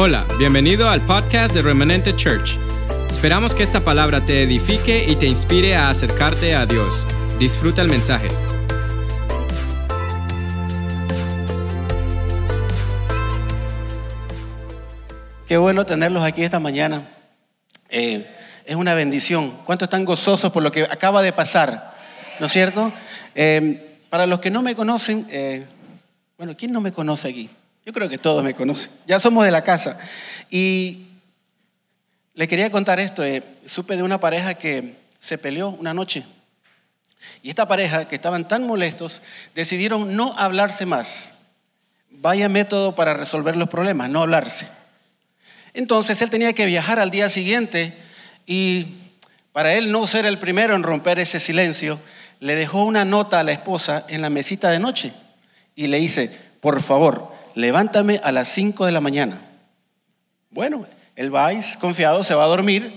Hola, bienvenido al podcast de Remanente Church. Esperamos que esta palabra te edifique y te inspire a acercarte a Dios. Disfruta el mensaje. Qué bueno tenerlos aquí esta mañana. Eh, es una bendición. ¿Cuántos están gozosos por lo que acaba de pasar? ¿No es cierto? Eh, para los que no me conocen, eh, bueno, ¿quién no me conoce aquí? Yo creo que todos me conocen. Ya somos de la casa. Y le quería contar esto. Eh, supe de una pareja que se peleó una noche. Y esta pareja, que estaban tan molestos, decidieron no hablarse más. Vaya método para resolver los problemas, no hablarse. Entonces él tenía que viajar al día siguiente y para él no ser el primero en romper ese silencio, le dejó una nota a la esposa en la mesita de noche y le dice, por favor, levántame a las 5 de la mañana. Bueno, el vais confiado, se va a dormir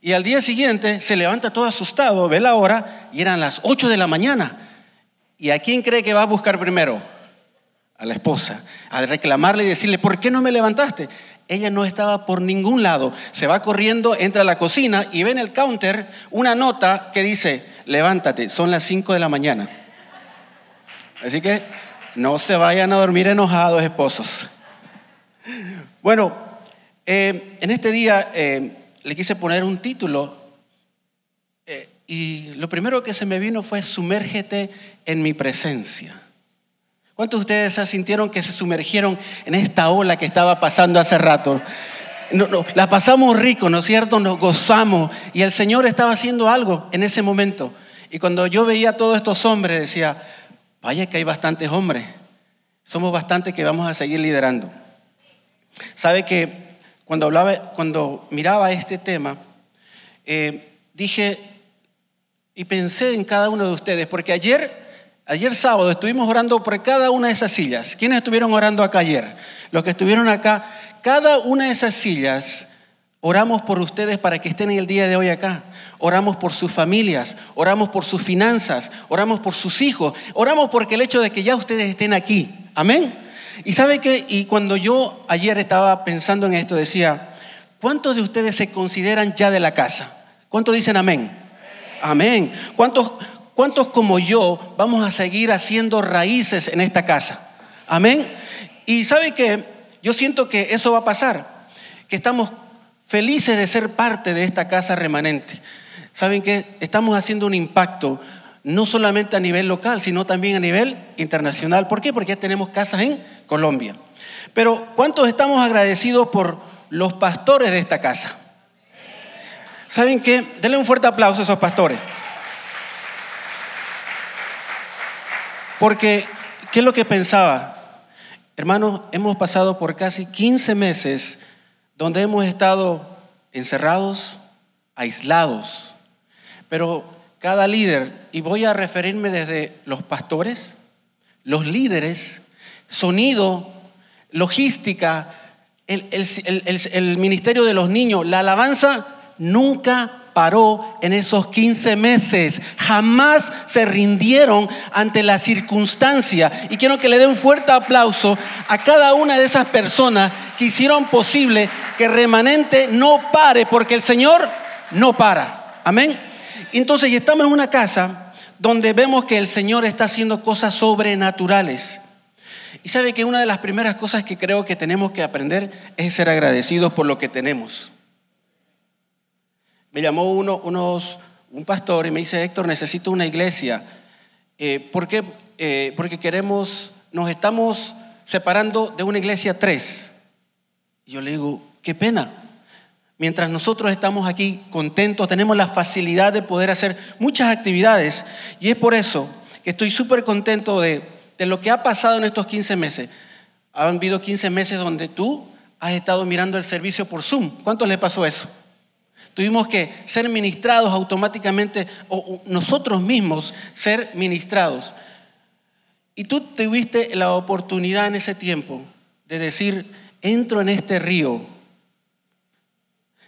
y al día siguiente se levanta todo asustado, ve la hora y eran las 8 de la mañana. ¿Y a quién cree que va a buscar primero? A la esposa, a reclamarle y decirle, ¿por qué no me levantaste? Ella no estaba por ningún lado. Se va corriendo, entra a la cocina y ve en el counter una nota que dice, levántate, son las 5 de la mañana. Así que no se vayan a dormir enojados, esposos. Bueno, eh, en este día eh, le quise poner un título eh, y lo primero que se me vino fue sumérgete en mi presencia. ¿Cuántos de ustedes se sintieron que se sumergieron en esta ola que estaba pasando hace rato? No, no, la pasamos rico, ¿no es cierto? Nos gozamos y el Señor estaba haciendo algo en ese momento. Y cuando yo veía a todos estos hombres, decía, Vaya que hay bastantes hombres. Somos bastantes que vamos a seguir liderando. Sabe que cuando, hablaba, cuando miraba este tema, eh, dije y pensé en cada uno de ustedes, porque ayer, ayer sábado estuvimos orando por cada una de esas sillas. ¿Quiénes estuvieron orando acá ayer? Los que estuvieron acá, cada una de esas sillas Oramos por ustedes para que estén el día de hoy acá. Oramos por sus familias, oramos por sus finanzas, oramos por sus hijos, oramos porque el hecho de que ya ustedes estén aquí. Amén. Y sabe que, y cuando yo ayer estaba pensando en esto, decía, ¿cuántos de ustedes se consideran ya de la casa? ¿Cuántos dicen amén? Amén. ¿Cuántos, cuántos como yo vamos a seguir haciendo raíces en esta casa? Amén. Y sabe que yo siento que eso va a pasar, que estamos felices de ser parte de esta casa remanente. ¿Saben que Estamos haciendo un impacto no solamente a nivel local, sino también a nivel internacional. ¿Por qué? Porque ya tenemos casas en Colombia. Pero ¿cuántos estamos agradecidos por los pastores de esta casa? ¿Saben qué? Denle un fuerte aplauso a esos pastores. Porque, ¿qué es lo que pensaba? Hermanos, hemos pasado por casi 15 meses donde hemos estado encerrados, aislados, pero cada líder, y voy a referirme desde los pastores, los líderes, sonido, logística, el, ministerio de los niños, la alabanza, nunca paró en esos 15 meses. Jamás se rindieron ante la circunstancia. Y quiero que le dé un fuerte aplauso a cada una de esas personas que hicieron posible que remanente no pare, porque el Señor no para. Amén. Entonces, estamos en una casa donde vemos que el Señor está haciendo cosas sobrenaturales. Y sabe que una de las primeras cosas que creo que tenemos que aprender es ser agradecidos por lo que tenemos me llamó uno, unos, un pastor y me dice, Héctor, necesito una iglesia. Eh, ¿Por qué? Eh, porque queremos, nos estamos separando de una iglesia tres. Y yo le digo, qué pena. Mientras nosotros estamos aquí contentos, tenemos la facilidad de poder hacer muchas actividades. Y es por eso que estoy súper contento de, de lo que ha pasado en estos 15 meses. Han habido 15 meses donde tú has estado mirando el servicio por Zoom. ¿Cuánto le pasó eso? Tuvimos que ser ministrados automáticamente, o nosotros mismos ser ministrados. Y tú tuviste la oportunidad en ese tiempo de decir, entro en este río,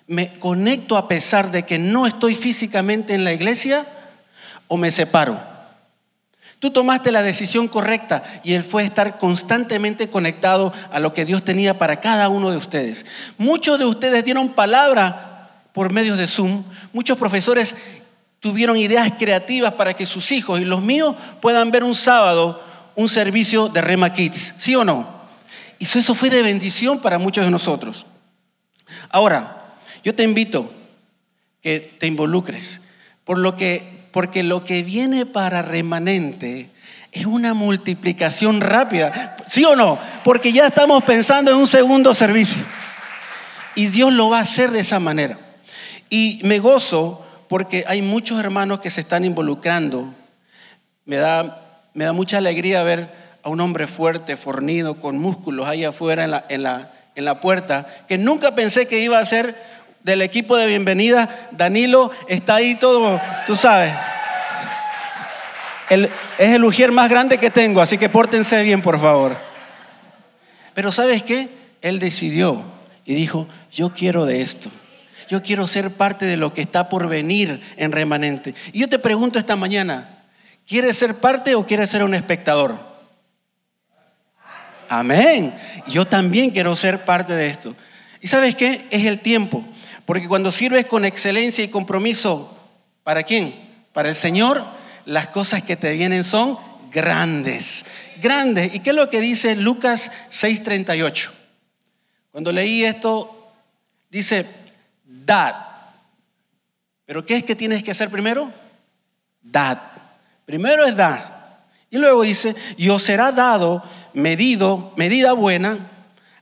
me conecto a pesar de que no estoy físicamente en la iglesia o me separo. Tú tomaste la decisión correcta y él fue estar constantemente conectado a lo que Dios tenía para cada uno de ustedes. Muchos de ustedes dieron palabra por medios de Zoom. Muchos profesores tuvieron ideas creativas para que sus hijos y los míos puedan ver un sábado un servicio de Rema Kids. ¿Sí o no? Y eso fue de bendición para muchos de nosotros. Ahora, yo te invito que te involucres, por lo que porque lo que viene para remanente es una multiplicación rápida. ¿Sí o no? Porque ya estamos pensando en un segundo servicio. Y Dios lo va a hacer de esa manera. Y me gozo porque hay muchos hermanos que se están involucrando. Me da, me da mucha alegría ver a un hombre fuerte, fornido, con músculos ahí afuera en la, en la, en la puerta, que nunca pensé que iba a ser del equipo de bienvenida, Danilo está ahí todo, tú sabes. es el ujier más grande que tengo, así que pórtense bien, por favor. Pero ¿sabes qué? Él decidió y dijo, yo quiero de esto. Yo quiero ser parte de lo que está por venir en remanente. Y yo te pregunto esta mañana, ¿quieres ser parte o quieres ser un espectador? Amén. Yo también quiero ser parte de esto. ¿Y sabes qué? Es el tiempo. Porque cuando sirves con excelencia y compromiso, ¿para quién? Para el Señor, las cosas que te vienen son grandes, grandes. ¿Y qué es lo que dice Lucas 6:38? Cuando leí esto, dice, dad. ¿Pero qué es que tienes que hacer primero? Dad. Primero es dar. Y luego dice, y os será dado medido, medida buena,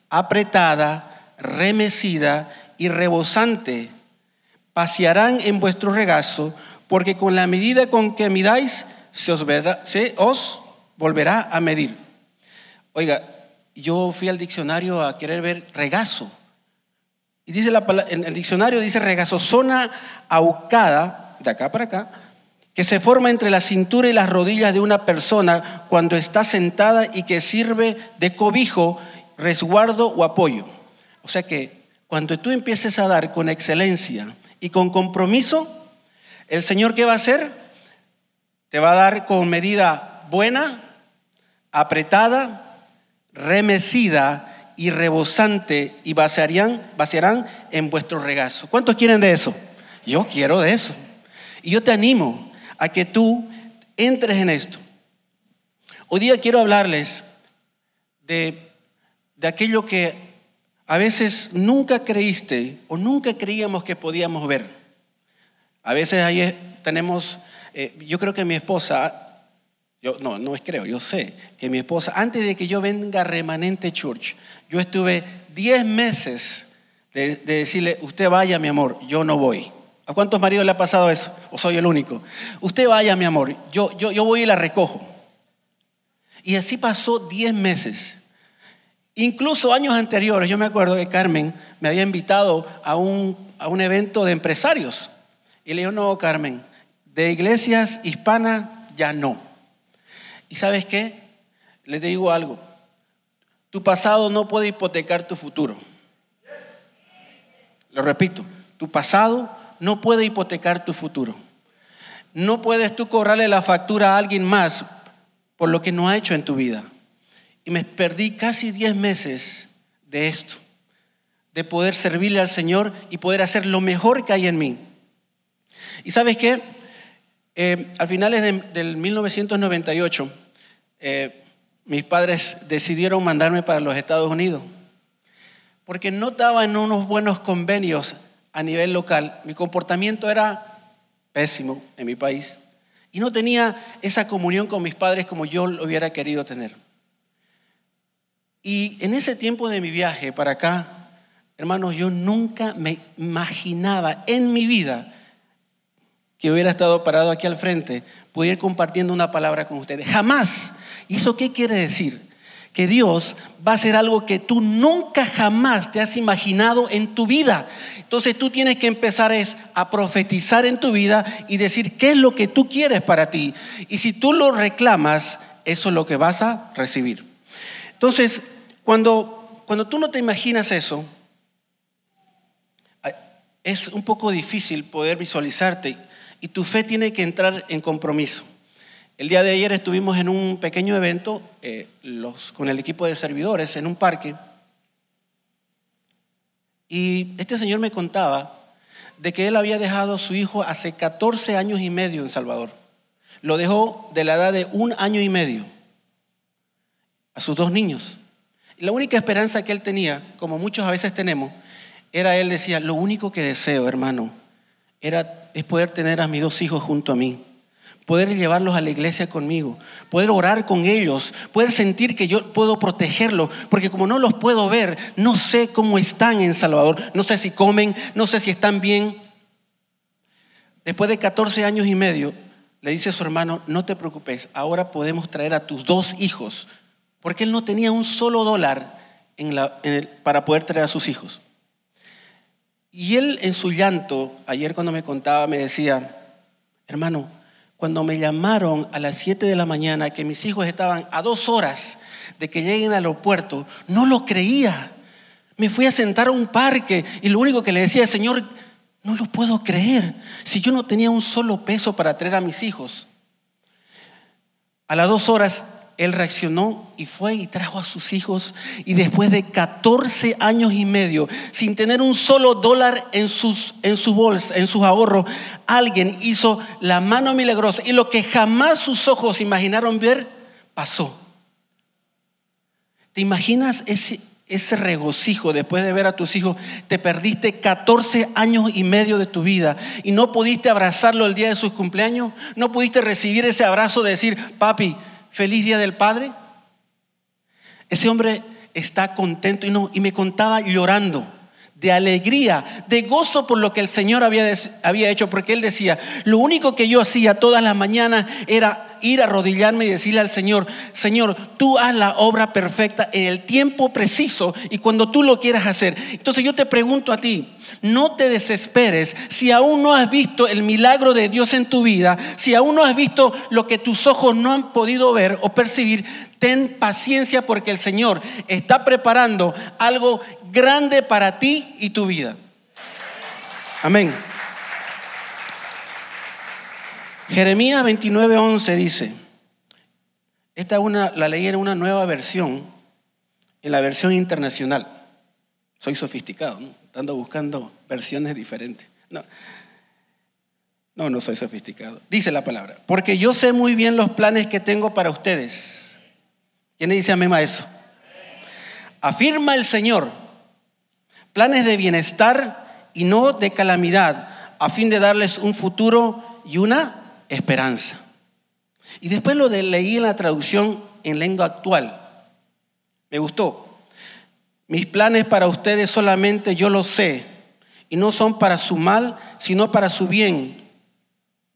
apretada, remecida y rebosante pasearán en vuestro regazo, porque con la medida con que midáis se os, se os volverá a medir. Oiga, yo fui al diccionario a querer ver regazo. Y dice en el diccionario dice regazo, zona aucada, de acá para acá, que se forma entre la cintura y las rodillas de una persona cuando está sentada y que sirve de cobijo, resguardo o apoyo. O sea que cuando tú empieces a dar con excelencia y con compromiso, el Señor ¿qué va a hacer? Te va a dar con medida buena, apretada, remecida y rebosante y vaciarán, vaciarán en vuestro regazo. ¿Cuántos quieren de eso? Yo quiero de eso. Y yo te animo a que tú entres en esto. Hoy día quiero hablarles de, de aquello que a veces nunca creíste o nunca creíamos que podíamos ver. A veces ahí tenemos, eh, yo creo que mi esposa, yo no, no es creo, yo sé que mi esposa, antes de que yo venga a Remanente Church, yo estuve 10 meses de, decirle, usted vaya mi amor, yo no voy. ¿A cuántos maridos le ha pasado eso? ¿O soy el único? Usted vaya mi amor, yo, yo, yo voy y la recojo. Y así pasó 10 meses. Incluso años anteriores, yo me acuerdo que Carmen me había invitado a un, a un evento de empresarios. Y le dijo, no, Carmen, de iglesias hispanas ya no. ¿Y sabes qué? Les digo algo. Tu pasado no puede hipotecar tu futuro. Lo repito, tu pasado no puede hipotecar tu futuro. No puedes tú cobrarle la factura a alguien más por lo que no ha hecho en tu vida. Y me perdí casi 10 meses de esto, de poder servirle al Señor y poder hacer lo mejor que hay en mí. Y sabes qué? Eh, al finales del 1998, eh, mis padres decidieron mandarme para los Estados Unidos, porque no estaba en unos buenos convenios a nivel local. Mi comportamiento era pésimo en mi país y no tenía esa comunión con mis padres como yo lo hubiera querido tener. Y en ese tiempo de mi viaje para acá, hermanos, yo nunca me imaginaba en mi vida que hubiera estado parado aquí al frente, pudiera ir compartiendo una palabra con ustedes. Jamás. ¿Y eso qué quiere decir? Que Dios va a hacer algo que tú nunca jamás te has imaginado en tu vida. Entonces tú tienes que empezar es a profetizar en tu vida y decir qué es lo que tú quieres para ti. Y si tú lo reclamas, eso es lo que vas a recibir. Entonces, cuando, cuando tú no te imaginas eso, es un poco difícil poder visualizarte y tu fe tiene que entrar en compromiso. El día de ayer estuvimos en un pequeño evento eh, con el equipo de servidores en un parque. Y este señor me contaba de que él había dejado a su hijo hace 14 años y medio en Salvador. Lo dejó de la edad de un año y medio a sus dos niños. Y la única esperanza que él tenía, como muchos a veces tenemos, era él decía, lo único que deseo, hermano, era es poder tener a mis dos hijos junto a mí, poder llevarlos a la iglesia conmigo, poder orar con ellos, poder sentir que yo puedo protegerlos, porque como no los puedo ver, no sé cómo están en Salvador, no sé si comen, no sé si están bien. Después de 14 años y medio, le dice a su hermano, no te preocupes, ahora podemos traer a tus dos hijos, porque él no tenía un solo dólar para poder traer a sus hijos. Y él en su llanto, ayer cuando me contaba, me decía, hermano, cuando me llamaron a las 7 de la mañana que mis hijos estaban a dos horas de que lleguen al aeropuerto, no lo creía. Me fui a sentar a un parque y lo único que le decía, Señor, no lo puedo creer. Si yo no tenía un solo peso para traer a mis hijos. A las dos horas él reaccionó y fue y trajo a sus hijos. Y después de 14 años y medio, sin tener un solo dólar en sus, en su bolsa, en sus ahorros, alguien hizo la mano milagrosa. Y lo que jamás sus ojos imaginaron ver, pasó. ¿Te imaginas ese, ese regocijo después de ver a tus hijos, te perdiste 14 años y medio de tu vida y no pudiste abrazarlo el día de sus cumpleaños, no pudiste recibir ese abrazo de decir, papi, feliz día del Padre. Ese hombre está contento y, no, y me contaba llorando de alegría, de gozo por lo que el Señor había, había hecho, porque él decía, lo único que yo hacía todas las mañanas era ir a arrodillarme y decirle al Señor, Señor, tú haz la obra perfecta en el tiempo preciso y cuando tú lo quieras hacer. Entonces yo te pregunto a ti, no te desesperes si aún no has visto el milagro de Dios en tu vida, si aún no has visto lo que tus ojos no han podido ver o percibir, ten paciencia porque el Señor está preparando algo grande para ti y tu vida. Amén. Jeremías 29:11 dice, esta una, la leí en una nueva versión, en la versión internacional. Soy sofisticado, ¿no? Ando buscando versiones diferentes. No, no, no soy sofisticado. Dice la palabra, porque yo sé muy bien los planes que tengo para ustedes. ¿Quién le dice amén a eso? Afirma el Señor, planes de bienestar y no de calamidad, a fin de darles un futuro y una esperanza. Y después lo de, leí en la traducción en lengua actual. Me gustó. Mis planes para ustedes solamente yo los sé y no son para su mal, sino para su bien.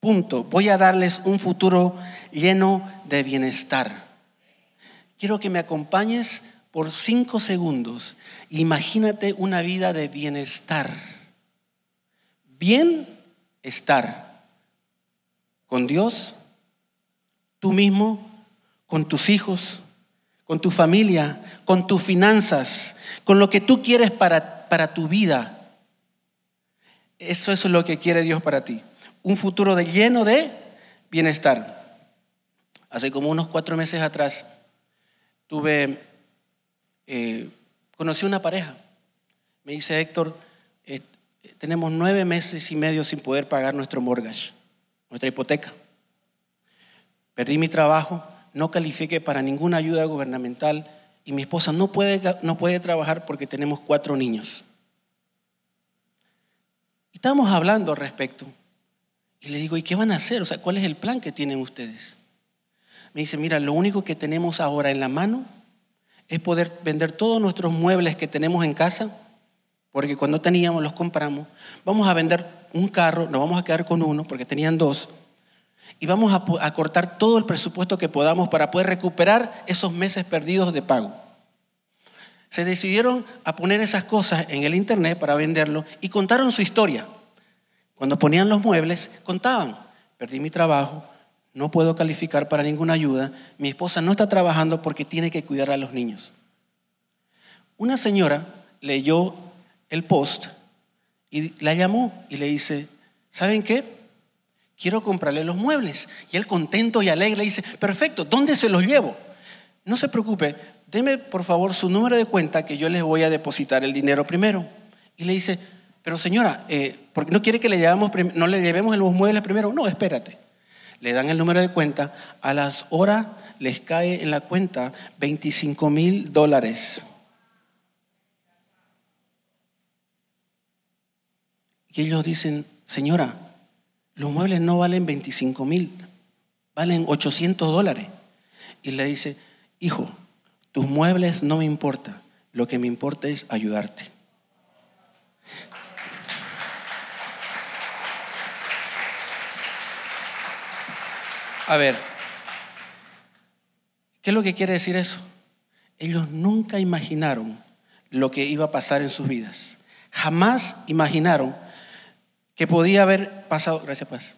Punto. Voy a darles un futuro lleno de bienestar. Quiero que me acompañes por cinco segundos. Imagínate una vida de bienestar. Bienestar con Dios, tú mismo, con tus hijos, con tu familia, con tus finanzas, con lo que tú quieres para, para tu vida. Eso, es lo que quiere Dios para ti. Un futuro lleno de bienestar. Hace como unos cuatro meses atrás tuve, eh, conocí una pareja. Me dice Héctor, eh, tenemos nueve meses y medio sin poder pagar nuestro mortgage nuestra hipoteca. Perdí mi trabajo, no califiqué para ninguna ayuda gubernamental y mi esposa no puede, no puede trabajar porque tenemos cuatro niños. Y estamos hablando al respecto. Y le digo, ¿y qué van a hacer? O sea, ¿cuál es el plan que tienen ustedes? Me dice, mira, lo único que tenemos ahora en la mano es poder vender todos nuestros muebles que tenemos en casa porque cuando teníamos los compramos. Vamos a vender un carro, nos vamos a quedar con uno porque tenían dos. Y vamos a, cortar todo el presupuesto que podamos para poder recuperar esos meses perdidos de pago. Se decidieron a poner esas cosas en el internet para venderlo y contaron su historia. Cuando ponían los muebles, contaban, perdí mi trabajo, no puedo calificar para ninguna ayuda, mi esposa no está trabajando porque tiene que cuidar a los niños. Una señora leyó el post y la llamó y le dice, ¿saben qué? quiero comprarle los muebles. Y él contento y alegre dice, perfecto, ¿dónde se los llevo? No se preocupe, deme por favor su número de cuenta que yo les voy a depositar el dinero primero. Y le dice, pero señora, eh, ¿por qué no quiere que le llevemos, no le llevemos los muebles primero? No, espérate. Le dan el número de cuenta, a las horas les cae en la cuenta 25 mil dólares. Y ellos dicen, señora, los muebles no valen 25 mil, valen 800 dólares. Y le dice, hijo, tus muebles no me importa, lo que me importa es ayudarte. A ver, ¿qué es lo que quiere decir eso? Ellos nunca imaginaron lo que iba a pasar en sus vidas. Jamás imaginaron que podía haber pasado, gracias Paz,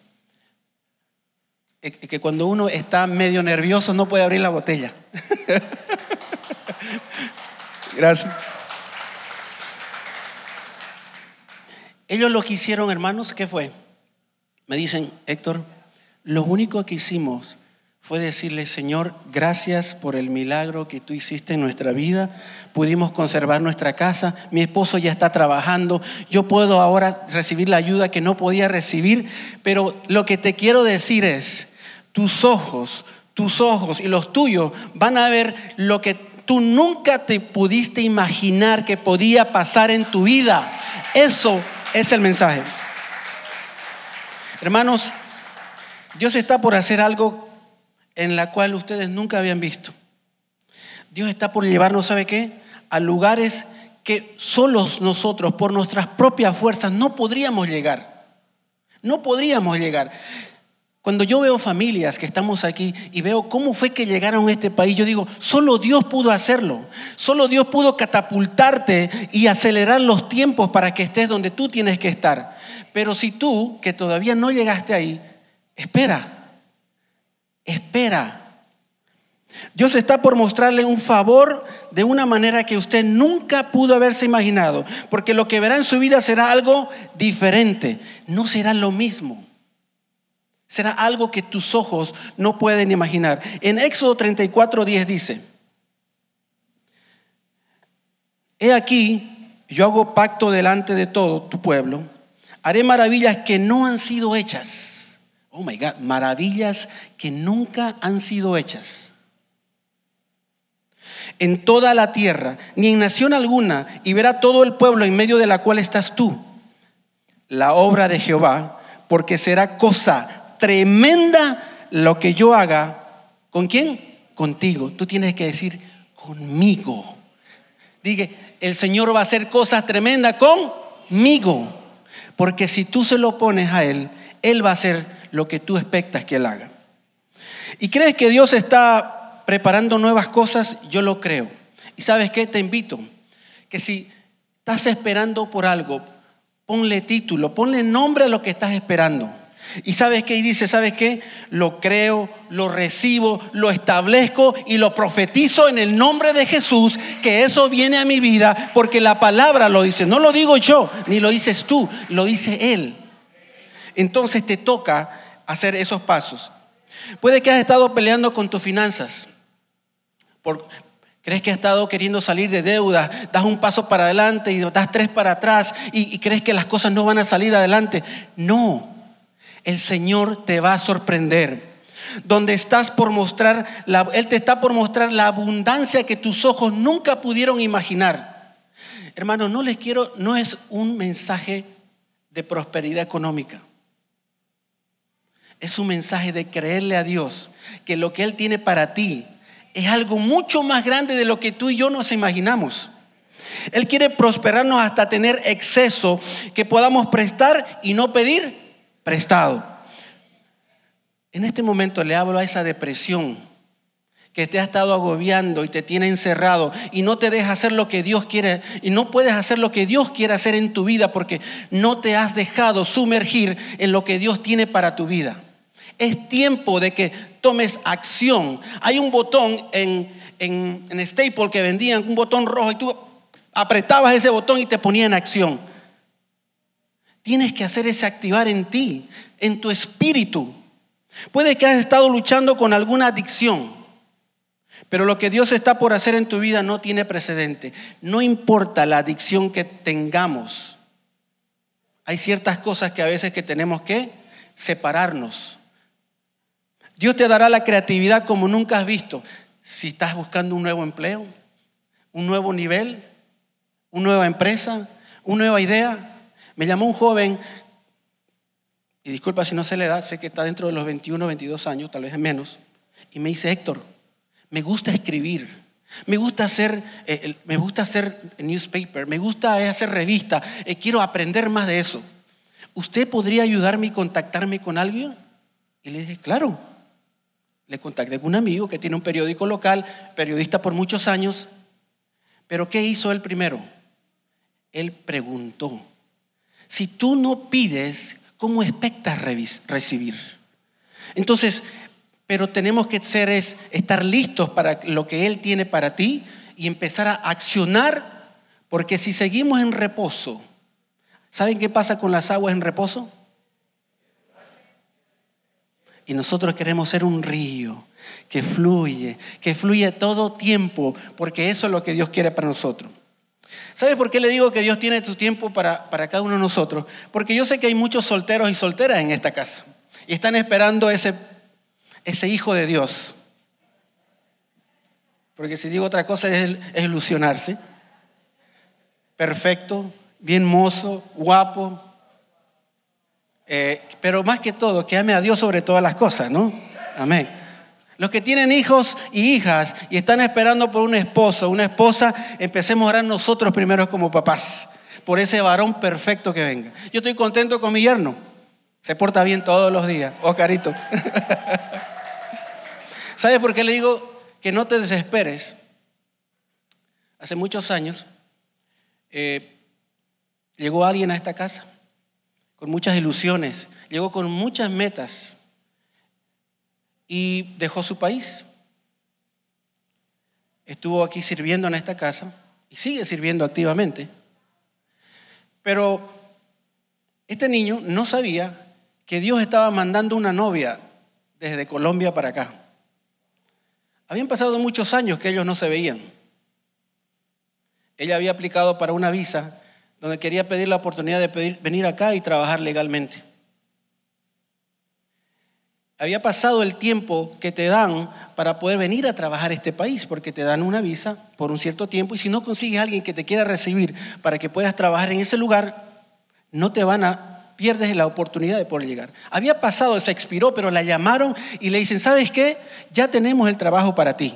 que cuando uno está medio nervioso no puede abrir la botella. gracias. Ellos lo que hicieron, hermanos, ¿qué fue? Me dicen, Héctor, lo único que hicimos fue decirle, Señor, gracias por el milagro que tú hiciste en nuestra vida. Pudimos conservar nuestra casa, mi esposo ya está trabajando, yo puedo ahora recibir la ayuda que no podía recibir, pero lo que te quiero decir es, tus ojos, tus ojos y los tuyos van a ver lo que tú nunca te pudiste imaginar que podía pasar en tu vida. Eso es el mensaje. Hermanos, Dios está por hacer algo en la cual ustedes nunca habían visto. Dios está por llevarnos, ¿sabe qué? A lugares que solos nosotros, por nuestras propias fuerzas, no podríamos llegar. No podríamos llegar. Cuando yo veo familias que estamos aquí y veo cómo fue que llegaron a este país, yo digo, solo Dios pudo hacerlo. Solo Dios pudo catapultarte y acelerar los tiempos para que estés donde tú tienes que estar. Pero si tú, que todavía no llegaste ahí, Espera, espera. Dios está por mostrarle un favor de una manera que usted nunca pudo haberse imaginado, porque lo que verá en su vida será algo diferente, no será lo mismo. Será algo que tus ojos no pueden imaginar. En Éxodo 34, 10 dice, He aquí, yo hago pacto delante de todo tu pueblo, haré maravillas que no han sido hechas Oh my God, maravillas que nunca han sido hechas. En toda la tierra, ni en nación alguna, y verá todo el pueblo en medio de la cual estás tú, la obra de Jehová, porque será cosa tremenda lo que yo haga. ¿Con quién? Contigo. Tú tienes que decir, conmigo. Diga, el Señor va a hacer cosas tremendas conmigo. Porque si tú se lo pones a Él, Él va a hacer lo que tú expectas que Él haga. ¿Y crees que Dios está preparando nuevas cosas? Yo lo creo. ¿Y sabes qué? Te invito que si estás esperando por algo, ponle título, ponle nombre a lo que estás esperando. Y sabes qué? Y dice, ¿sabes qué? Lo creo, lo recibo, lo establezco y lo profetizo en el nombre de Jesús, que eso viene a mi vida, porque la palabra lo dice. No lo digo yo, ni lo dices tú, lo dice Él. Entonces te toca hacer esos pasos. Puede que has estado peleando con tus finanzas. crees que has estado queriendo salir de deuda, das un paso para adelante y das tres para atrás y, y crees que las cosas no van a salir adelante. No, el Señor te va a sorprender. Donde estás por mostrar, la, Él te está por mostrar la abundancia que tus ojos nunca pudieron imaginar. Hermano, no les quiero, no es un mensaje de prosperidad económica. Es un mensaje de creerle a Dios que lo que Él tiene para ti es algo mucho más grande de lo que tú y yo nos imaginamos. Él quiere prosperarnos hasta tener exceso que podamos prestar y no pedir prestado. En este momento le hablo a esa depresión que te ha estado agobiando y te tiene encerrado y no te deja hacer lo que Dios quiere y no puedes hacer lo que Dios quiere hacer en tu vida porque no te has dejado sumergir en lo que Dios tiene para tu vida. Es tiempo de que tomes acción. Hay un botón en, en, Staple que vendían, un botón rojo, y tú apretabas ese botón y te ponía en acción. tienes que hacer es activar en ti, en tu espíritu. Puede que has estado luchando con alguna adicción, pero lo que Dios está por hacer en tu vida no tiene precedente. No importa la adicción que tengamos. Hay ciertas cosas que a veces que tenemos que separarnos. Dios te dará la creatividad como nunca has visto. Si estás buscando un nuevo empleo, un nuevo nivel, una nueva empresa, una nueva idea. Me llamó un joven, y disculpa si no se le da, sé que está dentro de los 21, 22 años, tal vez menos, y me dice, Héctor, me gusta escribir, me gusta hacer, eh, me gusta hacer newspaper, me gusta hacer revista, eh, quiero aprender más de eso. ¿Usted podría ayudarme y contactarme con alguien? Y le dije, claro. Le contacté con un amigo que tiene un periódico local, periodista por muchos años. Pero ¿qué hizo él primero? Él preguntó. Si tú no pides, ¿cómo expectas recibir? Entonces, pero tenemos que ser es, estar listos para lo que Él tiene para ti y empezar a accionar, porque si seguimos en reposo, ¿saben qué pasa con las aguas en reposo? Y nosotros queremos ser un río que fluye, que fluye todo tiempo, porque eso es lo que Dios quiere para nosotros. ¿Sabe por qué le digo que Dios tiene su tiempo para, para cada uno de nosotros? Porque yo sé que hay muchos solteros y solteras en esta casa y están esperando ese ese hijo de Dios. Porque si digo otra cosa es, ilusionarse. Perfecto, bien mozo, guapo. Eh, pero más que todo, que ame a Dios sobre todas las cosas, ¿no? Amén. Los que tienen hijos y hijas y están esperando por un esposo, una esposa, empecemos a orar nosotros primero como papás, por ese varón perfecto que venga. Yo estoy contento con mi yerno. Se porta bien todos los días. Oscarito. ¿Sabe por qué le digo que no te desesperes? Hace muchos años eh, llegó alguien a esta casa con muchas ilusiones, llegó con muchas metas y dejó su país. Estuvo aquí sirviendo en esta casa y sigue sirviendo activamente. Pero este niño no sabía que Dios estaba mandando una novia desde Colombia para acá. Habían pasado muchos años que ellos no se veían. Ella había aplicado para una visa donde quería pedir la oportunidad de venir acá y trabajar legalmente. Había pasado el tiempo que te dan para poder venir a trabajar a este país, porque te dan una visa por un cierto tiempo y si no consigues a alguien que te quiera recibir para que puedas trabajar en ese lugar, no te van a pierdes la oportunidad de poder llegar. Había pasado, se expiró, pero la llamaron y le dicen, ¿sabes qué? Ya tenemos el trabajo para ti.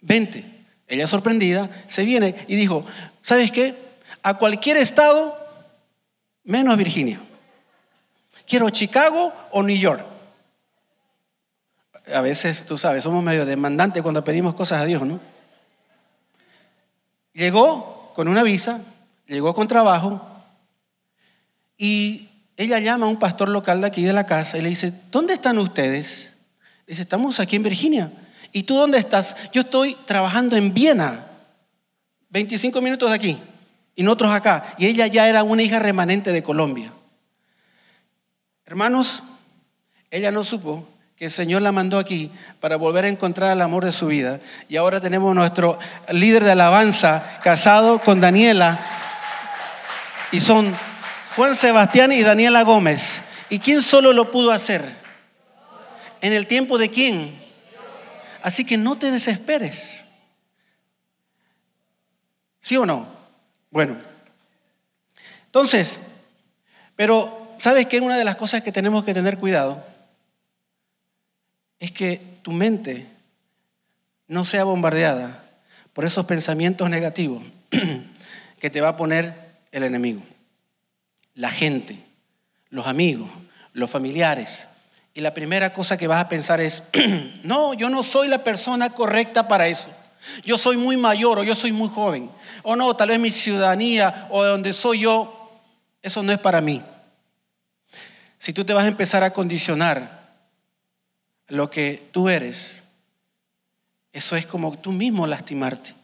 Vente. Ella sorprendida se viene y dijo, ¿sabes qué? A cualquier estado, menos Virginia. Quiero Chicago o New York. A veces, tú sabes, somos medio demandantes cuando pedimos cosas a Dios, ¿no? Llegó con una visa, llegó con trabajo y ella llama a un pastor local de aquí de la casa y le dice, ¿dónde están ustedes? Dice, estamos aquí en Virginia. ¿Y tú dónde estás? Yo estoy trabajando en Viena, 25 minutos de aquí, y nosotros acá. Y ella ya era una hija remanente de Colombia. Hermanos, ella no supo que el Señor la mandó aquí para volver a encontrar el amor de su vida. Y ahora tenemos nuestro líder de alabanza casado con Daniela. Y son Juan Sebastián y Daniela Gómez. ¿Y quién solo lo pudo hacer? ¿En el tiempo de quién? Así que no te desesperes. ¿Sí o no? Bueno. Entonces, pero ¿sabes qué? Una de las cosas que tenemos que tener cuidado es que tu mente no sea bombardeada por esos pensamientos negativos que te va a poner el enemigo la gente, los amigos, los familiares. Y la primera cosa que vas a pensar es, no, yo no soy la persona correcta para eso. Yo soy muy mayor o yo soy muy joven. O no, tal vez mi ciudadanía o de donde soy yo, eso no es para mí. Si tú te vas a empezar a condicionar lo que tú eres, eso es como tú mismo lastimarte.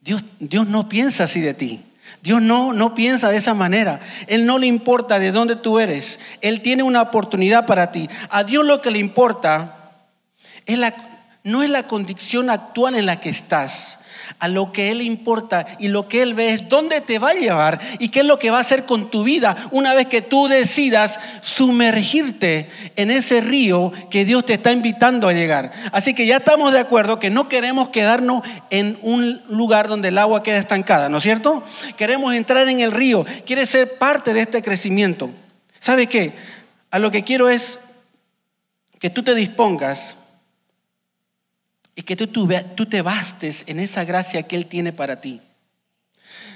Dios, Dios no piensa así de ti. Dios no, no piensa de esa manera. Él no le importa de dónde tú eres. Él tiene una oportunidad para ti. A Dios lo que le importa es la, no es la condición actual en la que estás a lo que Él importa y lo que Él ve es dónde te va a llevar y qué es lo que va a hacer con tu vida una vez que tú decidas sumergirte en ese río que Dios te está invitando a llegar. Así que ya estamos de acuerdo que no queremos quedarnos en un lugar donde el agua queda estancada, ¿no es cierto? Queremos entrar en el río, quieres ser parte de este crecimiento. ¿Sabe qué? A lo que quiero es que tú te dispongas y que tú, te bastes en esa gracia que Él tiene para ti.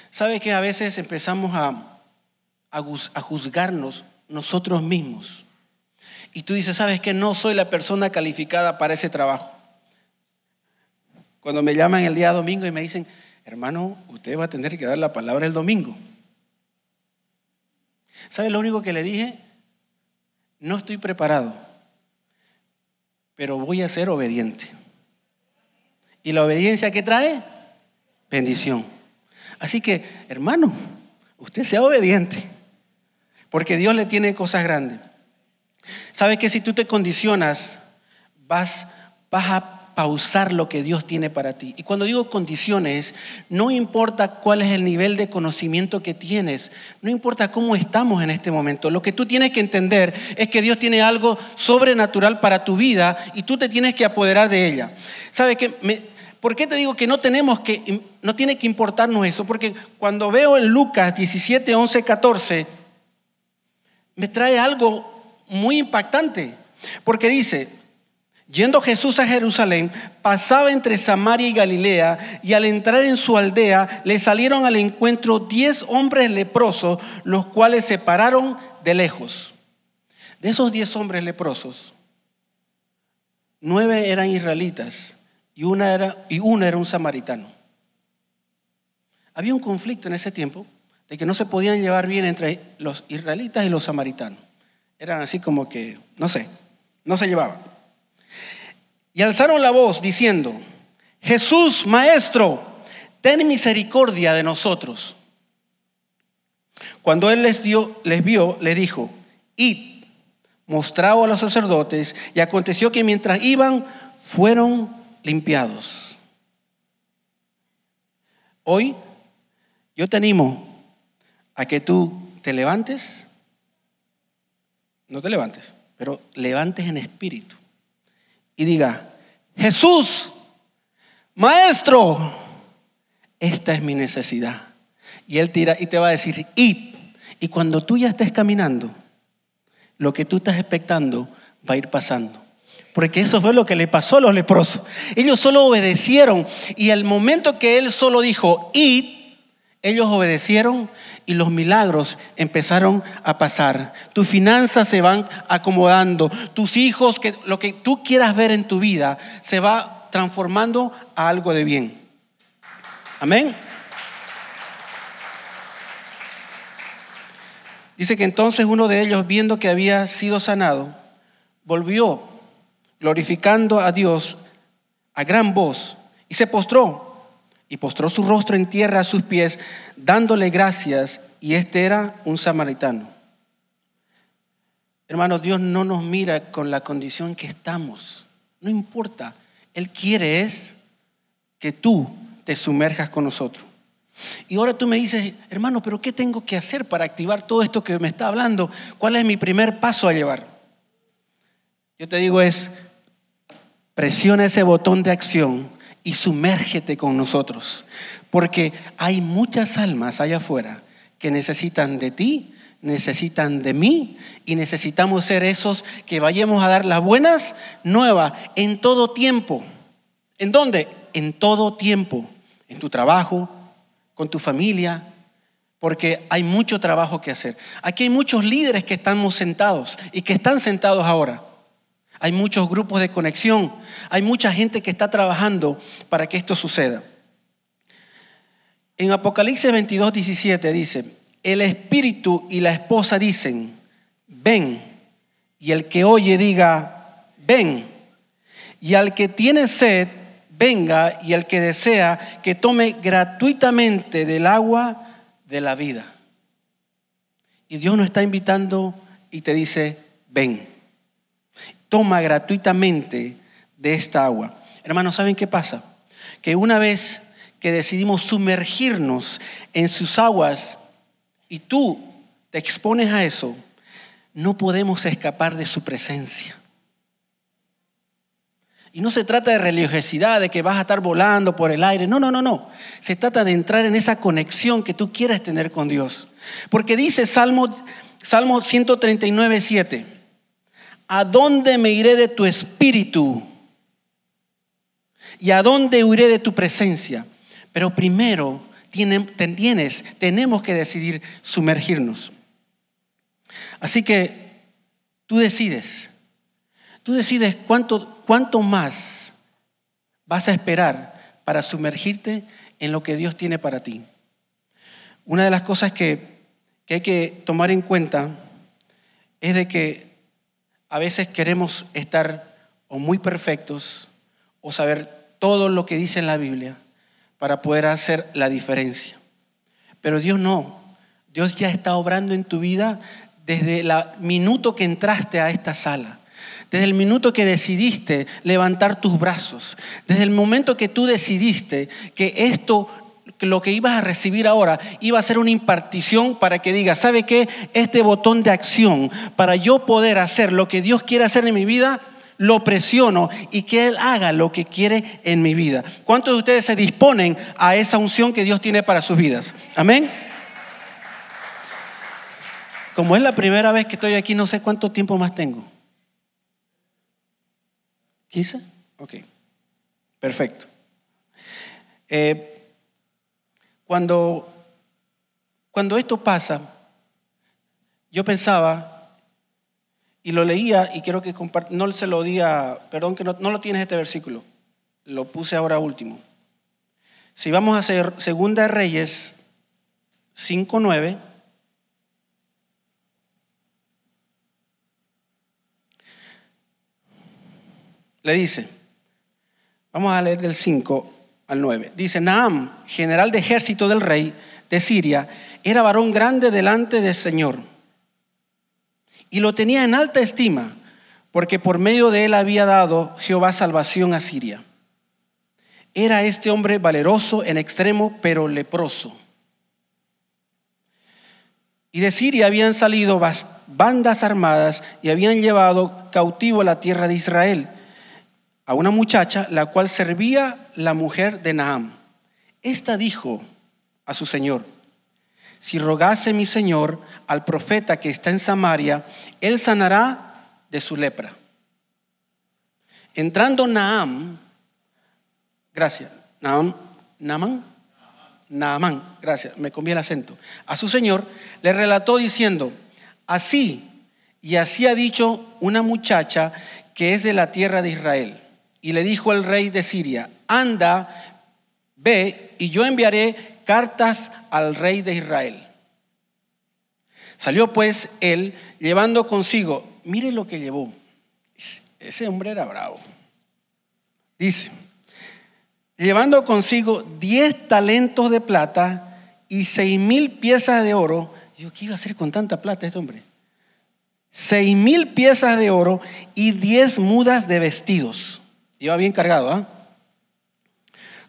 ¿Sabe que a veces empezamos a, a, juzgarnos nosotros mismos? Y tú dices, ¿sabes que no soy la persona calificada para ese trabajo? Cuando me llaman el día domingo y me dicen, hermano, usted va a tener que dar la palabra el domingo. ¿Sabe lo único que le dije? No estoy preparado, pero voy a ser obediente. ¿Y la obediencia que trae? Bendición. Así que, hermano, usted sea obediente, porque Dios le tiene cosas grandes. ¿Sabe que si tú te condicionas, vas, vas a pausar lo que Dios tiene para ti. Y cuando digo condiciones, no importa cuál es el nivel de conocimiento que tienes, no importa cómo estamos en este momento, lo que tú tienes que entender es que Dios tiene algo sobrenatural para tu vida y tú te tienes que apoderar de ella. ¿Sabe que ¿Por qué te digo que no tenemos que, no tiene que importarnos eso? Porque cuando veo en Lucas 17, 11, 14, me trae algo muy impactante. Porque dice, yendo Jesús a Jerusalén, pasaba entre Samaria y Galilea, y al entrar en su aldea, le salieron al encuentro diez hombres leprosos, los cuales se pararon de lejos. De esos diez hombres leprosos, nueve eran israelitas y, una era, y uno era un samaritano. Había un conflicto en ese tiempo de que no se podían llevar bien entre los israelitas y los samaritanos. Eran así como que, no sé, no se llevaban. Y alzaron la voz diciendo, Jesús, Maestro, ten misericordia de nosotros. Cuando él les, dio, les vio, le dijo, id, mostrado a los sacerdotes, y aconteció que mientras iban, fueron limpiados. Hoy yo te animo a que tú te levantes, no te levantes, pero levantes en espíritu y diga, Jesús, maestro, esta es mi necesidad. Y él tira y te va a decir, id. Y cuando tú ya estés caminando, lo que tú estás expectando va a ir pasando. Porque eso fue lo que le pasó a los leprosos. Ellos solo obedecieron y el momento que él solo dijo, id, ellos obedecieron y los milagros empezaron a pasar. Tus finanzas se van acomodando, tus hijos, que, lo que tú quieras ver en tu vida, se va transformando a algo de bien. Amén. Dice que entonces uno de ellos, viendo que había sido sanado, volvió glorificando a Dios a gran voz, y se postró, y postró su rostro en tierra a sus pies, dándole gracias, y este era un samaritano. Hermanos, Dios no nos mira con la condición que estamos, no importa, Él quiere es que tú te sumerjas con nosotros. Y ahora tú me dices, hermano, pero ¿qué tengo que hacer para activar todo esto que me está hablando? ¿Cuál es mi primer paso a llevar? Yo te digo es, Presiona ese botón de acción y sumérgete con nosotros, porque hay muchas almas allá afuera que necesitan de ti, necesitan de mí y necesitamos ser esos que vayamos a dar las buenas nuevas en todo tiempo. ¿En dónde? En todo tiempo, en tu trabajo, con tu familia, porque hay mucho trabajo que hacer. Aquí hay muchos líderes que estamos sentados y que están sentados ahora hay muchos grupos de conexión, hay mucha gente que está trabajando para que esto suceda. En Apocalipsis 22, 17 dice, el espíritu y la esposa dicen, ven, y el que oye diga, ven, y al que tiene sed, venga, y el que desea, que tome gratuitamente del agua de la vida. Y Dios nos está invitando y te dice, ven, toma gratuitamente de esta agua. Hermanos, ¿saben qué pasa? Que una vez que decidimos sumergirnos en sus aguas y tú te expones a eso, no podemos escapar de su presencia. Y no se trata de religiosidad, de que vas a estar volando por el aire. No, no, no, no. Se trata de entrar en esa conexión que tú quieres tener con Dios. Porque dice Salmo, Salmo 139, 7. ¿A dónde me iré de tu espíritu? ¿Y a dónde huiré de tu presencia? Pero primero tienes, tenemos que decidir sumergirnos. Así que tú decides. Tú decides cuánto, más vas a esperar para sumergirte en lo que Dios tiene para ti. Una de las cosas que, que hay que tomar en cuenta es de que a veces queremos estar o muy perfectos o saber todo lo que dice en la Biblia para poder hacer la diferencia. Pero Dios no. Dios ya está obrando en tu vida desde el minuto que entraste a esta sala. Desde el minuto que decidiste levantar tus brazos, desde el momento que tú decidiste que esto, lo que ibas a recibir ahora, iba a ser una impartición para que digas, ¿sabe qué? Este botón de acción, para yo poder hacer lo que Dios quiere hacer en mi vida, lo presiono y que Él haga lo que quiere en mi vida. ¿Cuántos de ustedes se disponen a esa unción que Dios tiene para sus vidas? Amén. Como es la primera vez que estoy aquí, no sé cuánto tiempo más tengo. ¿15? Ok, perfecto. Eh, cuando, cuando esto pasa, yo pensaba, y lo leía, y quiero que no se lo diga, perdón que no, no lo tienes este versículo, lo puse ahora último. Si vamos a hacer Segunda Reyes 5.9, le dice, vamos a leer del 5 al 9, dice, Naam, general de ejército del rey de Siria, era varón grande delante del Señor y lo tenía en alta estima, porque por medio de él había dado Jehová salvación a Siria. Era este hombre valeroso en extremo, pero leproso. Y de Siria habían salido bandas armadas y habían llevado cautivo a la tierra de Israel a una muchacha, la cual servía la mujer de Naam. Esta dijo a su señor, si rogase mi señor al profeta que está en Samaria, él sanará de su lepra. Entrando Naam, gracias, Naam, Naaman, Naamán, gracias, me comí el acento, a su señor, le relató diciendo, así y así ha dicho una muchacha que es de la tierra de Israel y le dijo el rey de Siria, anda, ve y yo enviaré cartas al rey de Israel. Salió pues él llevando consigo, mire lo que llevó, ese hombre era bravo. Dice, llevando consigo diez talentos de plata y seis mil piezas de oro. Yo, ¿qué iba a hacer con tanta plata este hombre? Seis mil piezas de oro y diez mudas de vestidos. Iba bien cargado, ¿ah?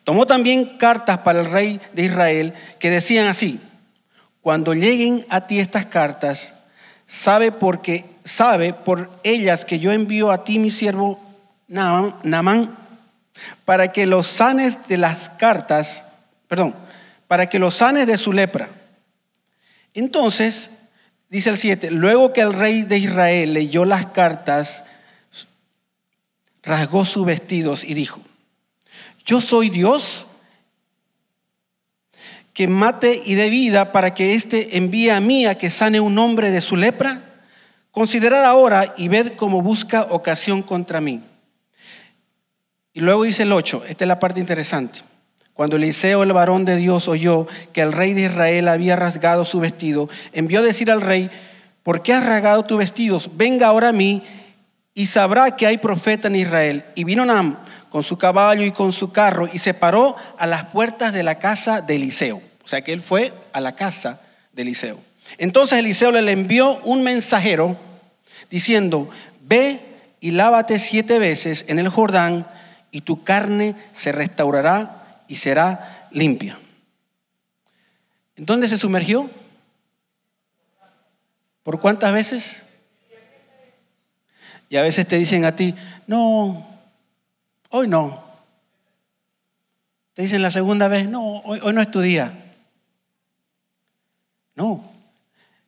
Tomó también cartas para el rey de Israel que decían así: Cuando lleguen a ti estas cartas, sabe porque sabe por ellas que yo envío a ti mi siervo Namán para que los sanes de las cartas, perdón, para que los sanes de su lepra. Entonces, dice el 7, luego que el rey de Israel leyó las cartas, rasgó sus vestidos y dijo, yo soy Dios que mate y dé vida para que éste envíe a mí a que sane un hombre de su lepra. Considerad ahora y ved cómo busca ocasión contra mí. Y luego dice el 8, esta es la parte interesante. Cuando Eliseo, el varón de Dios, oyó que el rey de Israel había rasgado su vestido, envió a decir al rey, ¿por qué has rasgado tus vestidos? Venga ahora a mí y sabrá que hay profeta en Israel. Y vino Nam con su caballo y con su carro y se paró a las puertas de la casa de Eliseo. O sea que él fue a la casa de Eliseo. Entonces Eliseo le envió un mensajero diciendo, ve y lávate siete veces en el Jordán y tu carne se restaurará y será limpia. ¿En dónde se sumergió? ¿Por cuántas veces? Y a veces te dicen a ti, no, hoy no. Te dicen la segunda vez, no, hoy, no es tu día. No.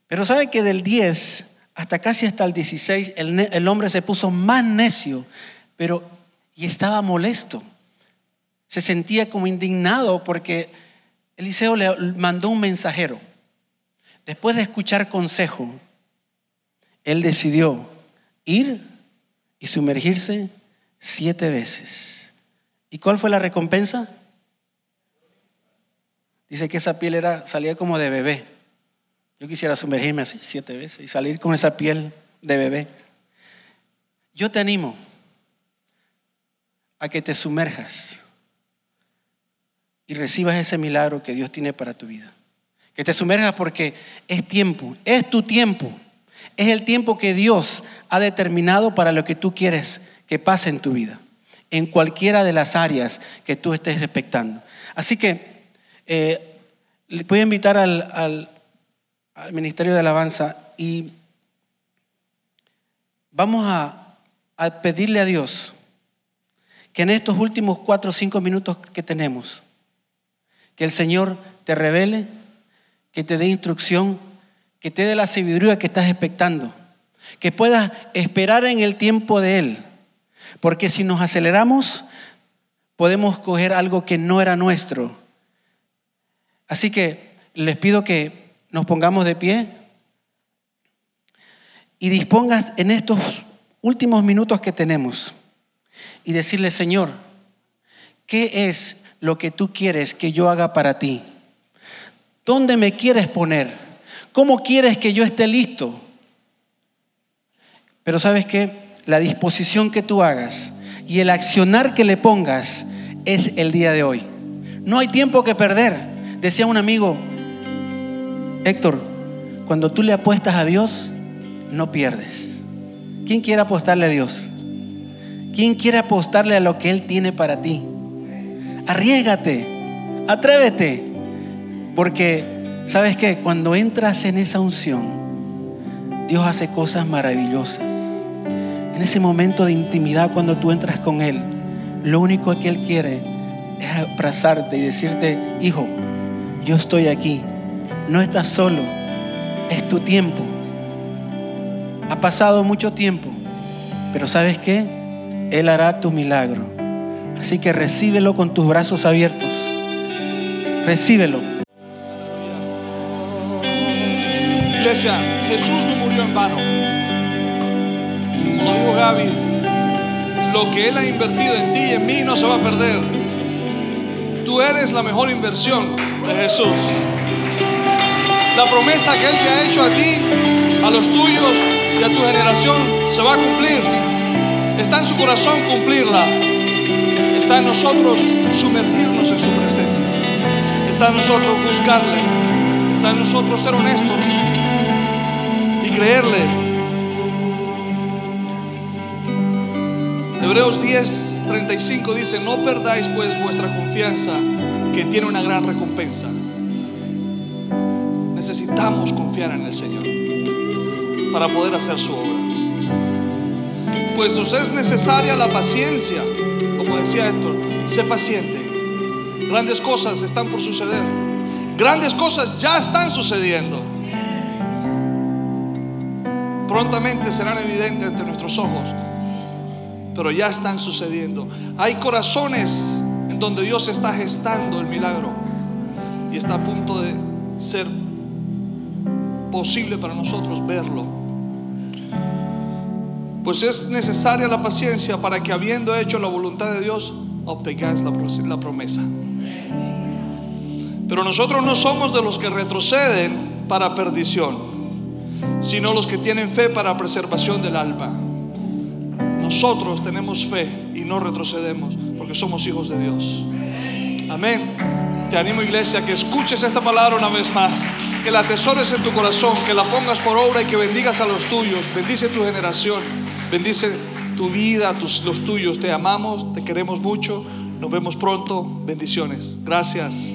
Pero sabe que del 10 hasta casi hasta el 16 el, el hombre se puso más necio, pero y estaba molesto. Se sentía como indignado porque Eliseo le mandó un mensajero. Después de escuchar consejo, él decidió ir y sumergirse siete veces. ¿Y cuál fue la recompensa? Dice que esa piel era, salía como de bebé. Yo quisiera sumergirme así siete veces y salir con esa piel de bebé. Yo te animo a que te sumerjas y recibas ese milagro que Dios tiene para tu vida. Que te sumerjas porque es tiempo, es tu tiempo, es el tiempo que Dios ha determinado para lo que tú quieres que pase en tu vida, en cualquiera de las áreas que tú estés expectando. Así que eh, le voy a invitar al, Ministerio de Alabanza y vamos a pedirle a Dios que en estos últimos cuatro o cinco minutos que tenemos, que el Señor te revele, que te dé instrucción, que te dé la sabiduría que estás expectando, que puedas esperar en el tiempo de Él, porque si nos aceleramos, podemos coger algo que no era nuestro. Así que les pido que nos pongamos de pie y dispongas en estos últimos minutos que tenemos y decirle, Señor, ¿qué es lo que tú quieres que yo haga para ti? ¿Dónde me quieres poner? ¿Cómo quieres que yo esté listo? Pero sabes qué? La disposición que tú hagas y el accionar que le pongas es el día de hoy. No hay tiempo que perder. Decía un amigo, Héctor, cuando tú le apuestas a Dios, no pierdes. ¿Quién quiere apostarle a Dios? ¿Quién quiere apostarle a lo que Él tiene para ti? Arriégate, atrévete, porque sabes que cuando entras en esa unción, Dios hace cosas maravillosas. En ese momento de intimidad, cuando tú entras con Él, lo único que Él quiere es abrazarte y decirte, hijo, yo estoy aquí, no estás solo, es tu tiempo. Ha pasado mucho tiempo, pero ¿sabes qué? Él hará tu milagro. Así que recíbelo con tus brazos abiertos. Recíbelo. Jesús no murió en vano. Como dijo Gaby, lo que Él ha invertido en ti y en mí no se va a perder. Tú eres la mejor inversión de Jesús. La promesa que Él te ha hecho a ti, a los tuyos y a tu generación se va a cumplir. Está en su corazón cumplirla. Está en nosotros sumergirnos en su presencia. Está en nosotros buscarle. Está en nosotros ser honestos creerle. Hebreos 10, 35 dice, no perdáis pues vuestra confianza que tiene una gran recompensa. Necesitamos confiar en el Señor para poder hacer su obra pues os es necesaria la paciencia. Como decía Héctor, sé paciente. Grandes cosas están por suceder. Grandes cosas ya están sucediendo. Prontamente serán evidentes ante nuestros ojos, pero ya están sucediendo. Hay corazones en donde Dios está gestando el milagro y está a punto de ser posible para nosotros verlo pues es necesaria la paciencia para que habiendo hecho la voluntad de Dios, obtengáis la promesa. Pero nosotros no somos de los que retroceden para perdición, sino los que tienen fe para preservación del alma. Nosotros tenemos fe y no retrocedemos porque somos hijos de Dios. Amén. Te animo, iglesia, que escuches esta palabra una vez más, que la atesores en tu corazón, que la pongas por obra y que bendigas a los tuyos. Bendice tu generación, bendice tu vida, los tuyos. Te amamos, te queremos mucho. Nos vemos pronto. Bendiciones. Gracias.